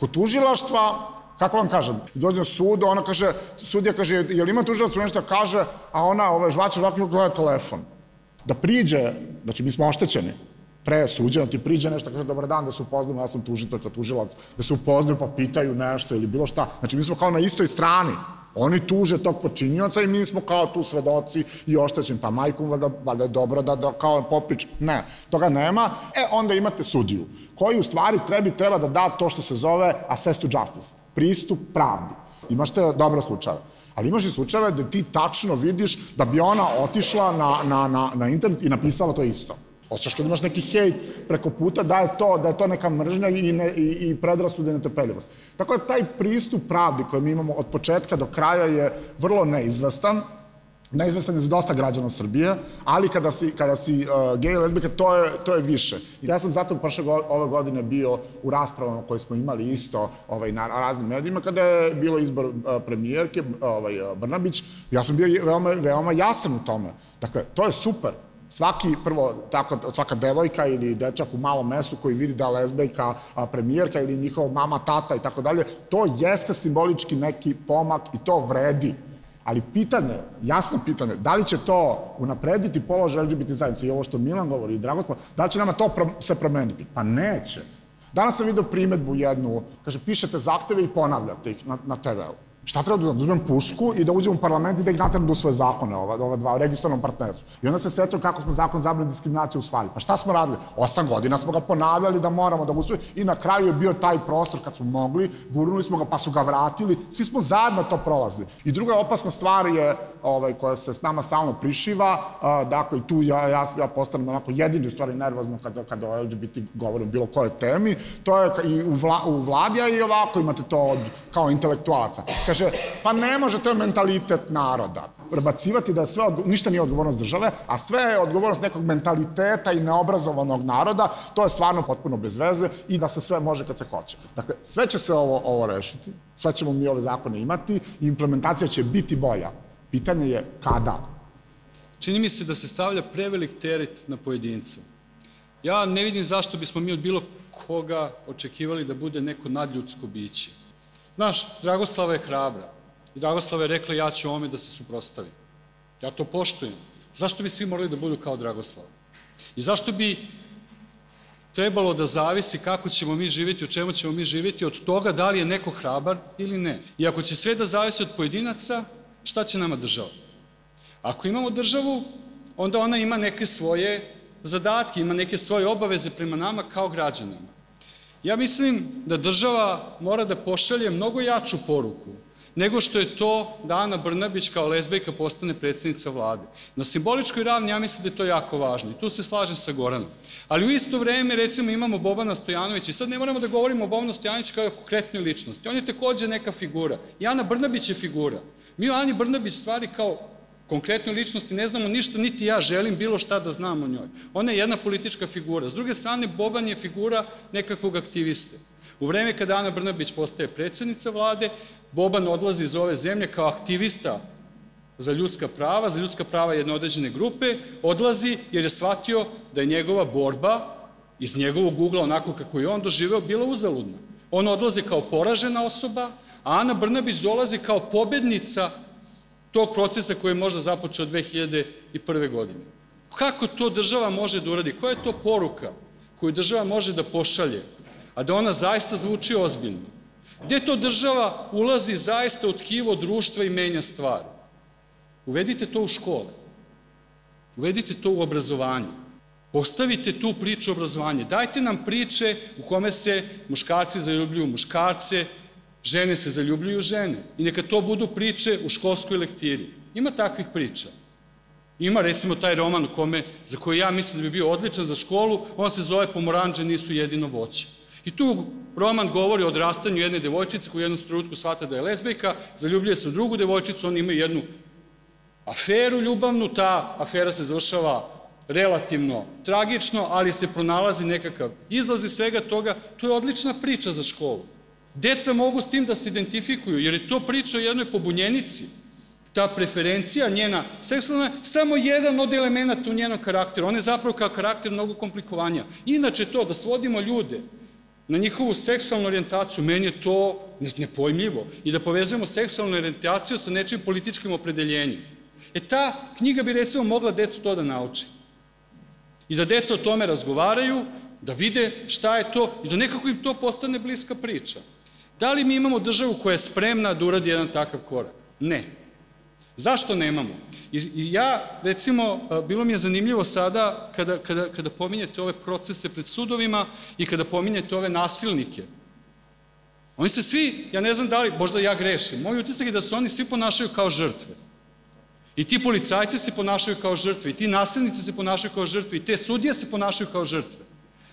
Speaker 2: Kod tužilaštva, kako vam kažem, dođe na sud, ona kaže, sudija kaže, je li ima tužilaštvo nešto kaže, a ona, ove, žvače, žvače, gleda telefon. Da priđe, znači mi smo oštećeni, pre suđena ti priđe nešto, kaže dobar dan, da se upoznamo, ja sam tužitelj tužilac, da se upoznaju pa pitaju nešto ili bilo šta. Znači mi smo kao na istoj strani. Oni tuže tog počinioca i mi smo kao tu svedoci i oštećeni. Pa majkom valjda, valjda je dobro da, da kao poprič. Ne, toga nema. E, onda imate sudiju, koji u stvari trebi treba da da to što se zove assess to justice, pristup pravdi. Imaš te dobre slučaje. Ali imaš i slučajeve da ti tačno vidiš da bi ona otišla na, na, na, na internet i napisala to isto. Osjećaš kad imaš neki hejt preko puta da je to, da je to neka mržnja i, ne, i, i predrasuda i netrpeljivost. Tako da taj pristup pravdi koji mi imamo od početka do kraja je vrlo neizvestan, neizvestan je za dosta građana Srbije, ali kada si, kada si uh, gej lesbika, to je, to je više. Ja sam zato prošle go, ove godine bio u raspravama koje smo imali isto ovaj, na raznim medijima, kada je bilo izbor uh, premijerke ovaj, uh, Brnabić, ja sam bio veoma, veoma jasan u tome. Dakle, to je super svaki, prvo, tako, svaka devojka ili dečak u malom mesu koji vidi da lezbejka premijerka ili njihova mama, tata i tako dalje, to jeste simbolički neki pomak i to vredi. Ali pitanje, jasno pitanje, da li će to unaprediti položaj LGBT zajednice i ovo što Milan govori i Dragoslav, da li će nama to se promeniti? Pa neće. Danas sam vidio primetbu jednu, kaže, pišete zahteve i ponavljate ih na, na TV-u. Šta treba da uzmem pušku i da uđem u parlament i da ih natrem da usvoje zakone, ova, ova dva, o registrarnom partnerstvu. I onda se sećam kako smo zakon zabrane diskriminacije usvali. Pa šta smo radili? Osam godina smo ga ponavljali da moramo da usvoje i na kraju je bio taj prostor kad smo mogli, gurnuli smo ga pa su ga vratili, svi smo zajedno to prolazili. I druga opasna stvar je, ovaj, koja se s nama stalno prišiva, a, dakle, tu ja, ja, ja postanem onako jedini u stvari nervozno kada, kada o LGBT govorim bilo kojoj temi, to je i u, vla, u vladi, a i ovako imate to od, kao intelektualaca. Kaže, kaže, pa ne može, to je mentalitet naroda. Prebacivati da je sve, ništa nije odgovornost države, a sve je odgovornost nekog mentaliteta i neobrazovanog naroda, to je stvarno potpuno bez veze i da se sve može kad se hoće. Dakle, sve će se ovo, ovo rešiti, sve ćemo mi ove zakone imati i implementacija će biti bolja. Pitanje je kada.
Speaker 5: Čini mi se da se stavlja prevelik teret na pojedinca. Ja ne vidim zašto bismo mi od bilo koga očekivali da bude neko nadljudsko biće. Znaš, Dragoslava je hrabra. I Dragoslava je rekla ja ću ome da se suprostavim. Ja to poštujem. Zašto bi svi morali da budu kao Dragoslava? I zašto bi trebalo da zavisi kako ćemo mi živjeti, o čemu ćemo mi živjeti, od toga da li je neko hrabar ili ne. I ako će sve da zavisi od pojedinaca, šta će nama država? Ako imamo državu, onda ona ima neke svoje zadatke, ima neke svoje obaveze prema nama kao građanima. Ja mislim da država mora da pošalje mnogo jaču poruku nego što je to da Ana Brnabić kao lezbejka postane predsednica vlade. Na simboličkoj ravni ja mislim da je to jako važno i tu se slažem sa Goranom. Ali u isto vreme recimo imamo Bobana Stojanovića i sad ne moramo da govorimo o Bobanu Stojanoviću kao konkretnoj ličnosti. On je takođe neka figura. I Ana Brnabić je figura. Mi o Ani Brnabić stvari kao konkretnoj ličnosti ne znamo ništa, niti ja želim bilo šta da znam o njoj. Ona je jedna politička figura. S druge strane, Boban je figura nekakvog aktiviste. U vreme kada Ana Brnabić postaje predsednica vlade, Boban odlazi iz ove zemlje kao aktivista za ljudska prava, za ljudska prava jedne određene grupe, odlazi jer je shvatio da je njegova borba iz njegovog ugla, onako kako je on doživeo, bila uzaludna. On odlazi kao poražena osoba, a Ana Brnabić dolazi kao pobednica tog procesa koji je možda započeo 2001. godine. Kako to država može da uradi? Koja je to poruka koju država može da pošalje, a da ona zaista zvuči ozbiljno? Gde to država ulazi zaista u tkivo društva i menja stvari? Uvedite to u škole. Uvedite to u obrazovanje. Postavite tu priču obrazovanje. Dajte nam priče u kome se muškarci zaljubljuju muškarce, žene se zaljubljuju žene. I neka to budu priče u školskoj lektiri. Ima takvih priča. Ima recimo taj roman kome, za koji ja mislim da bi bio odličan za školu, on se zove Pomoranđe nisu jedino voće. I tu roman govori o odrastanju jedne devojčice koja u jednom trenutku shvata da je lesbejka, zaljubljuje se u drugu devojčicu, oni imaju jednu aferu ljubavnu, ta afera se završava relativno tragično, ali se pronalazi nekakav izlaz iz svega toga, to je odlična priča za školu. Deca mogu s tim da se identifikuju, jer je to priča o jednoj pobunjenici. Ta preferencija njena seksualna je samo jedan od elemenata u njenom karakteru. Ona je zapravo kao karakter mnogo komplikovanija. Inače to, da svodimo ljude na njihovu seksualnu orijentaciju, meni je to nepojmljivo. I da povezujemo seksualnu orijentaciju sa nečim političkim opredeljenjem. E ta knjiga bi recimo mogla decu to da nauči. I da deca o tome razgovaraju, da vide šta je to i da nekako im to postane bliska priča. Da li mi imamo državu koja je spremna da uradi jedan takav korak? Ne. Zašto nemamo? I ja, recimo, bilo mi je zanimljivo sada kada, kada, kada pominjete ove procese pred sudovima i kada pominjete ove nasilnike. Oni se svi, ja ne znam da li, možda ja grešim, moj utisak je da se oni svi ponašaju kao žrtve. I ti policajci se ponašaju kao žrtve, i ti nasilnici se ponašaju kao žrtve, i te sudije se ponašaju kao žrtve.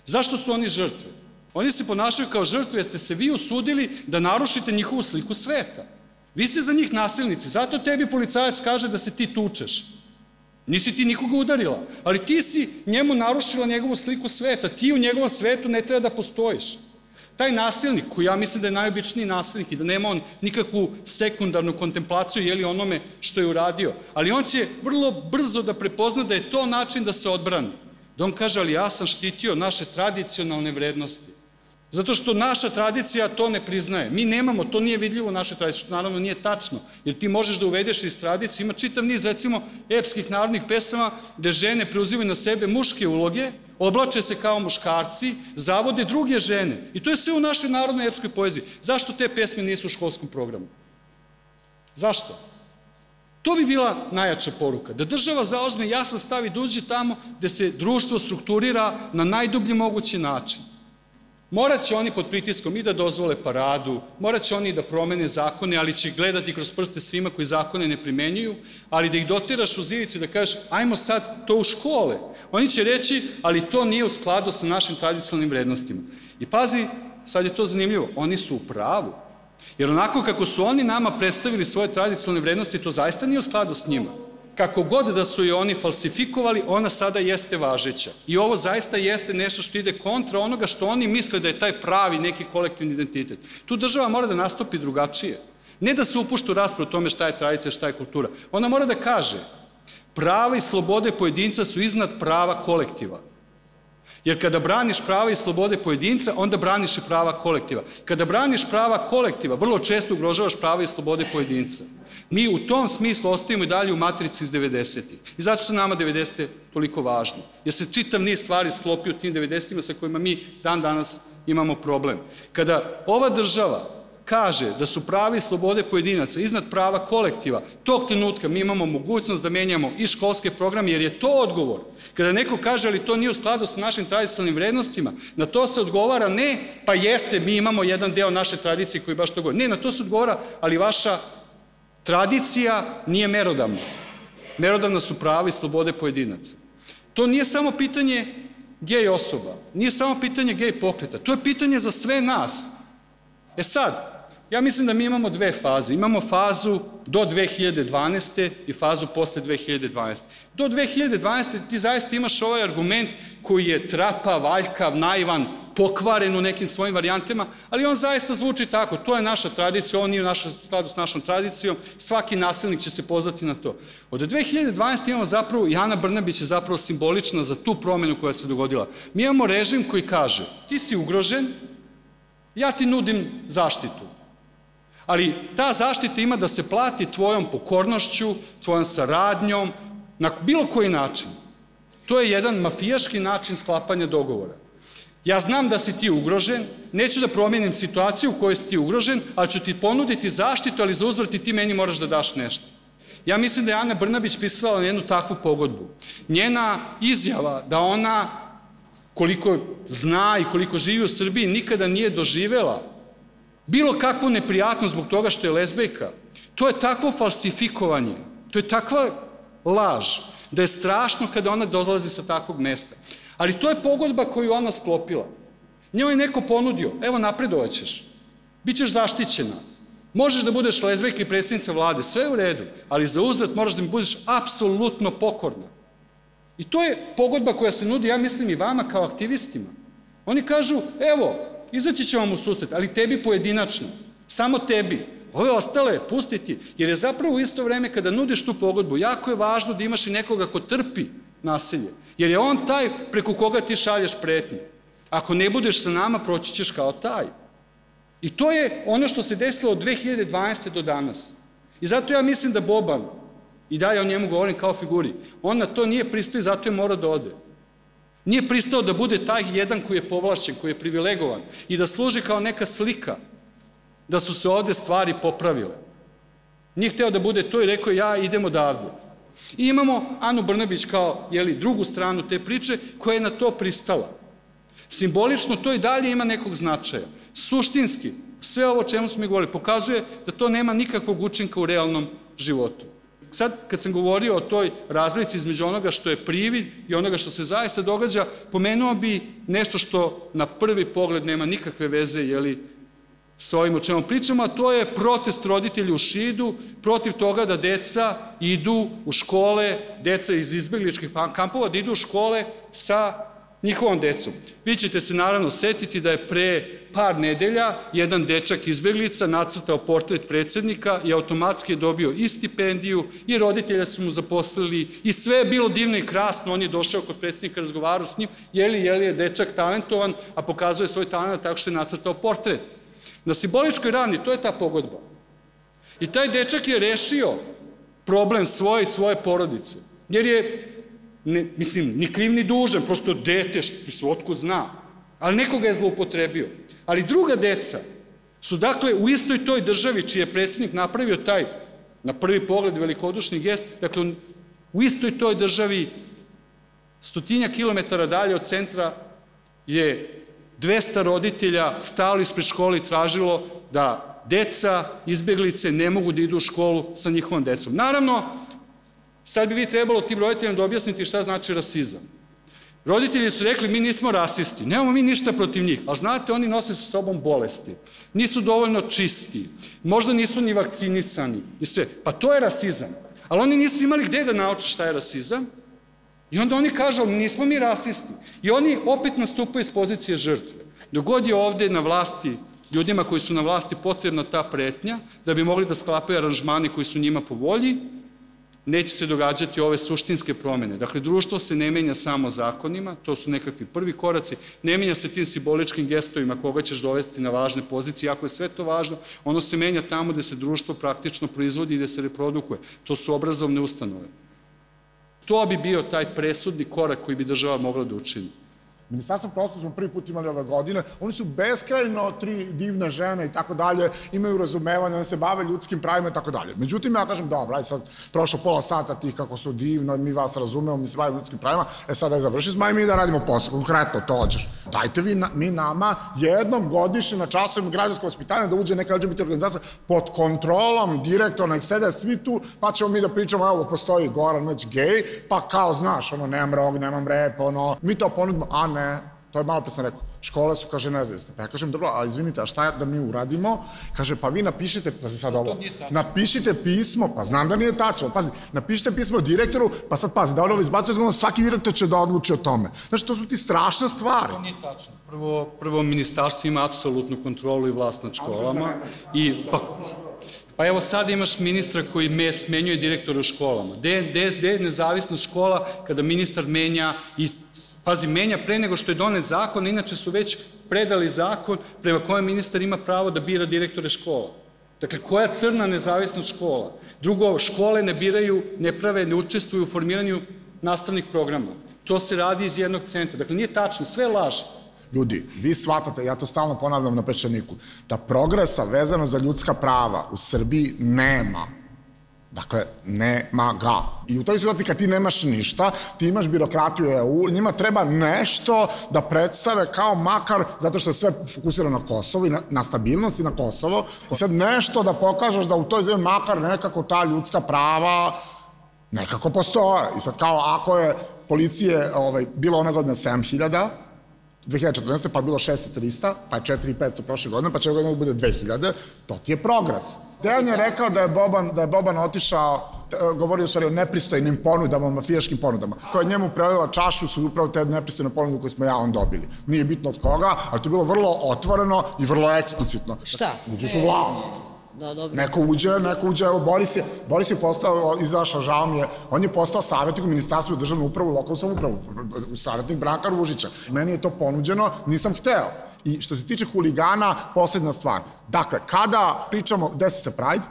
Speaker 5: Zašto su oni žrtve? Oni se ponašaju kao žrtve jer ste se vi usudili da narušite njihovu sliku sveta. Vi ste za njih nasilnici, zato tebi policajac kaže da se ti tučeš. Nisi ti nikoga udarila, ali ti si njemu narušila njegovu sliku sveta, ti u njegovom svetu ne treba da postojiš. Taj nasilnik, koji ja mislim da je najobičniji nasilnik i da nema on nikakvu sekundarnu kontemplaciju jeli onome što je uradio, ali on će vrlo brzo da prepozna da je to način da se odbrani. Da on kaže, ali ja sam štitio naše tradicionalne vrednosti. Zato što naša tradicija to ne priznaje. Mi nemamo, to nije vidljivo u našoj tradiciji, što naravno nije tačno. Jer ti možeš da uvedeš iz tradicije, ima čitav niz, recimo, epskih narodnih pesama gde žene preuzivaju na sebe muške uloge, oblače se kao muškarci, zavode druge žene. I to je sve u našoj narodnoj epskoj poeziji. Zašto te pesme nisu u školskom programu? Zašto? To bi bila najjača poruka. Da država zaozme jasan stav i dođe da tamo gde se društvo strukturira na najdublji mogući način. Morat će oni pod pritiskom i da dozvole paradu, morat će oni da promene zakone, ali će gledati kroz prste svima koji zakone ne primenjuju, ali da ih dotiraš u zivicu da kažeš, ajmo sad to u škole. Oni će reći, ali to nije u skladu sa našim tradicionalnim vrednostima. I pazi, sad je to zanimljivo, oni su u pravu. Jer onako kako su oni nama predstavili svoje tradicionalne vrednosti, to zaista nije u skladu s njima kako god da su je oni falsifikovali, ona sada jeste važeća. I ovo zaista jeste nešto što ide kontra onoga što oni misle da je taj pravi neki kolektivni identitet. Tu država mora da nastupi drugačije. Ne da se upušta u raspravu o tome šta je tradicija, šta je kultura. Ona mora da kaže prava i slobode pojedinca su iznad prava kolektiva. Jer kada braniš prava i slobode pojedinca, onda braniš i prava kolektiva. Kada braniš prava kolektiva, vrlo često ugrožavaš prava i slobode pojedinca. Mi u tom smislu ostajemo i dalje u matrici iz 90-ih. I zato su nama 90. toliko važni. Jer se čitav niz stvari sklopi u tim 90-ima sa kojima mi dan danas imamo problem. Kada ova država kaže da su pravi slobode pojedinaca iznad prava kolektiva, tog trenutka mi imamo mogućnost da menjamo i školske programe, jer je to odgovor. Kada neko kaže, ali to nije u skladu sa našim tradicionalnim vrednostima, na to se odgovara ne, pa jeste, mi imamo jedan deo naše tradicije koji baš to govori. Ne, na to se odgovara, ali vaša Tradicija nije merodavna. Merodavna su prava i slobode pojedinaca. To nije samo pitanje gej osoba, nije samo pitanje gej pokreta, to je pitanje za sve nas. E sad, ja mislim da mi imamo dve faze. Imamo fazu do 2012. i fazu posle 2012. Do 2012. ti zaista imaš ovaj argument koji je trapa, valjkav, naivan, pokvaren u nekim svojim varijantama, ali on zaista zvuči tako. To je naša tradicija, on nije u našem skladu s našom tradicijom, svaki nasilnik će se pozvati na to. Od 2012. imamo zapravo, i Ana Brnabić je zapravo simbolična za tu promenu koja se dogodila. Mi imamo režim koji kaže, ti si ugrožen, ja ti nudim zaštitu. Ali ta zaštita ima da se plati tvojom pokornošću, tvojom saradnjom, na bilo koji način. To je jedan mafijaški način sklapanja dogovora. Ja znam da si ti ugrožen, neću da promenim situaciju u kojoj si ti ugrožen, ali ću ti ponuditi zaštitu, ali za uzvrti ti meni moraš da daš nešto. Ja mislim da je Ana Brnabić pisala jednu takvu pogodbu. Njena izjava da ona, koliko zna i koliko živi u Srbiji, nikada nije doživela bilo kakvu neprijatnost zbog toga što je lezbejka, to je takvo falsifikovanje, to je takva laž, da je strašno kada ona dolazi sa takvog mesta. Ali to je pogodba koju ona sklopila. Njoj je neko ponudio, evo napredovaćeš, bit ćeš zaštićena, možeš da budeš lezbejka i predsjednica vlade, sve je u redu, ali za uzrat moraš da mi budeš apsolutno pokorna. I to je pogodba koja se nudi, ja mislim, i vama kao aktivistima. Oni kažu, evo, izaći će vam u susret, ali tebi pojedinačno, samo tebi. Ove ostale pustiti, jer je zapravo u isto vreme kada nudiš tu pogodbu, jako je važno da imaš i nekoga ko trpi nasilje, jer je on taj preko koga ti šalješ pretnje. Ako ne budeš sa nama, proći ćeš kao taj. I to je ono što se desilo od 2012. do danas. I zato ja mislim da Boban, i da ja o njemu govorim kao figuri, on na to nije pristao i zato je morao da ode. Nije pristao da bude taj jedan koji je povlašćen, koji je privilegovan i da služi kao neka slika da su se ovde stvari popravile. Nije hteo da bude to i rekao ja idem odavde. I imamo Anu Brnabić kao jeli, drugu stranu te priče koja je na to pristala. Simbolično to i dalje ima nekog značaja. Suštinski, sve ovo čemu smo mi govorili, pokazuje da to nema nikakvog učinka u realnom životu. Sad, kad sam govorio o toj razlici između onoga što je privid i onoga što se zaista događa, pomenuo bi nešto što na prvi pogled nema nikakve veze, jeli, sa ovim o čemu pričamo, a to je protest roditelja u Šidu protiv toga da deca idu u škole, deca iz izbegličkih kampova, da idu u škole sa njihovom decom. Vi ćete se naravno setiti da je pre par nedelja jedan dečak izbeglica nacrtao portret predsednika i automatski je dobio i stipendiju i roditelja su mu zaposlili i sve je bilo divno i krasno, on je došao kod predsednika, razgovarao s njim, jeli, jeli je dečak talentovan, a pokazuje svoj talent tako što je nacrtao portret. Na simboličkoj ravni to je ta pogodba. I taj dečak je rešio problem svoje i svoje porodice. Jer je, ne, mislim, ni kriv ni dužan, prosto dete, što, otkud zna. Ali nekoga je zloupotrebio. Ali druga deca su dakle u istoj toj državi čiji je predsednik napravio taj, na prvi pogled, velikodušni gest, dakle u istoj toj državi stotinja kilometara dalje od centra je 200 roditelja stalo ispred škole i tražilo da deca, izbeglice ne mogu da idu u školu sa njihovom decom. Naravno, sad bi vi trebalo tim roditeljima da objasniti šta znači rasizam. Roditelji su rekli, mi nismo rasisti, nemamo mi ništa protiv njih, ali znate, oni nose sa sobom bolesti, nisu dovoljno čisti, možda nisu ni vakcinisani, i sve. Pa to je rasizam. Ali oni nisu imali gde da nauče šta je rasizam, I onda oni kažu, nismo mi rasisti. I oni opet nastupaju iz pozicije žrtve. Dogod je ovde na vlasti, ljudima koji su na vlasti potrebna ta pretnja, da bi mogli da sklapaju aranžmani koji su njima po volji, neće se događati ove suštinske promene. Dakle, društvo se ne menja samo zakonima, to su nekakvi prvi koraci, ne menja se tim simboličkim gestovima koga ćeš dovesti na važne pozicije, ako je sve to važno, ono se menja tamo gde se društvo praktično proizvodi i gde se reprodukuje. To su obrazovne ustanove. To bi bio taj presudni korak koji bi država mogla da učini.
Speaker 2: Ministarstvo prostora smo prvi put imali ove godine, oni su beskrajno tri divne žene i tako dalje, imaju razumevanje, oni se bave ljudskim pravima i tako dalje. Međutim, ja kažem, dobro, aj sad prošlo pola sata tih kako su divno, mi vas razumemo, mi se bavimo ljudskim pravima, e sad aj završi s mi da radimo posao, konkretno to hoćeš. Dajte vi na, mi nama jednom godišnje na časovima građanskog ospitanja da uđe neka LGBT organizacija pod kontrolom direktora, nek sede svi tu, pa ćemo mi da pričamo, evo, postoji Goran već gej, pa kao, znaš, ono, nemam rog, nemam rep, ono, mi to ponudimo, a ne, To je malo pre sam rekao. Škole su, kaže, nezavisne. Pa ja kažem, dobro, a izvinite, a šta da mi uradimo? Kaže, pa vi napišite, pa se sad ovo, napišite pismo, pa znam da nije tačno, pazi, napišite pismo direktoru, pa sad pazi, da ono izbacuje, znači, svaki direktor će da odluči o tome. Znači, to su ti strašne stvari.
Speaker 5: To nije tačno. Prvo, prvo ministarstvo ima apsolutnu kontrolu i vlast nad školama. I, pa, pa evo sad imaš ministra koji me smenjuje direktora u školama. Gde, gde, gde je nezavisnost škola kada ministar menja i, pazi, menja pre nego što je donet zakon, inače su već predali zakon prema kojem ministar ima pravo da bira direktore škola. Dakle, koja crna nezavisnost škola? Drugo, škole ne biraju, ne prave, ne učestvuju u formiranju nastavnih programa. To se radi iz jednog centra. Dakle, nije tačno, sve laže.
Speaker 2: Ljudi, vi shvatate, ja to stalno ponavljam na pečaniku, da progresa vezano za ljudska prava u Srbiji nema. Dakle, nema ga. I u toj situaciji kad ti nemaš ništa, ti imaš birokratiju EU, njima treba nešto da predstave kao makar, zato što je sve fokusirano na Kosovo i na, na stabilnost i na Kosovo, i sad nešto da pokažeš da u toj zemlji makar nekako ta ljudska prava nekako postoje. I sad kao ako je policije ovaj, bilo one godine 7000, 2014. pa je bilo 6300, pa je 4500 prošle godine, pa će godine bude 2000, to ti je progres. Dejan je rekao da je Boban, da je Boban otišao, e, govorio u stvari o nepristojnim ponudama, mafijaškim ponudama. Koja je njemu prelila čašu su upravo te nepristojne ponude koje smo ja on dobili. Nije bitno od koga, ali to je bilo vrlo otvoreno i vrlo eksplicitno.
Speaker 1: Šta?
Speaker 2: Uđeš u vlast.
Speaker 1: Da, dobro.
Speaker 2: Neko uđe, neko uđe, evo Boris je, Boris je postao, izašao, žao mi je, on je postao savjetnik u ministarstvu državne upravu i lokalnu samupravu, savjetnik Branka Ružića. Meni je to ponuđeno, nisam hteo. I što se tiče huligana, poslednja stvar. Dakle, kada pričamo, desi se Pride,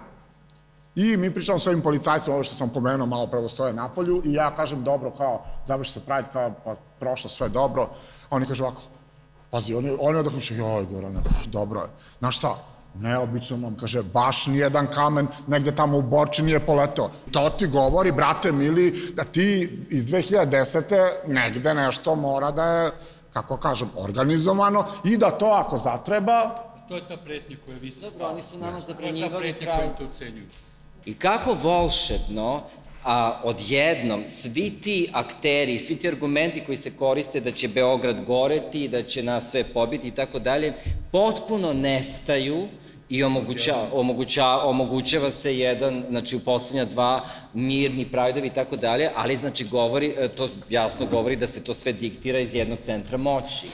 Speaker 2: I mi pričamo s ovim policajcima, ovo što sam pomenuo, malo prvo stoje na polju i ja kažem, dobro, kao, završi se Pride, kao, pa prošlo sve dobro. Oni kažu ovako, pazi, oni, oni odakle joj, Gorane, dobro je. Znaš šta, neobično nam, kaže, baš nijedan kamen negde tamo u Borči nije poletao. To ti govori, brate mili, da ti iz 2010. negde nešto mora da je, kako kažem, organizovano i da to ako zatreba,
Speaker 5: To je ta pretnja koja vi se
Speaker 4: Dobro, oni su nama
Speaker 5: To je ta
Speaker 4: zabranjivali
Speaker 5: pretnja
Speaker 4: pravo.
Speaker 5: koja to ucenjuju.
Speaker 4: I kako volšebno, a odjednom svi ti akteri, svi ti argumenti koji se koriste da će Beograd goreti, da će nas sve pobiti i tako dalje, potpuno nestaju i omoguća, omoguća, omogućava se jedan, znači u poslednja dva, mirni prajdovi i tako dalje, ali znači govori, e, to jasno govori da se to sve diktira iz jednog centra moći.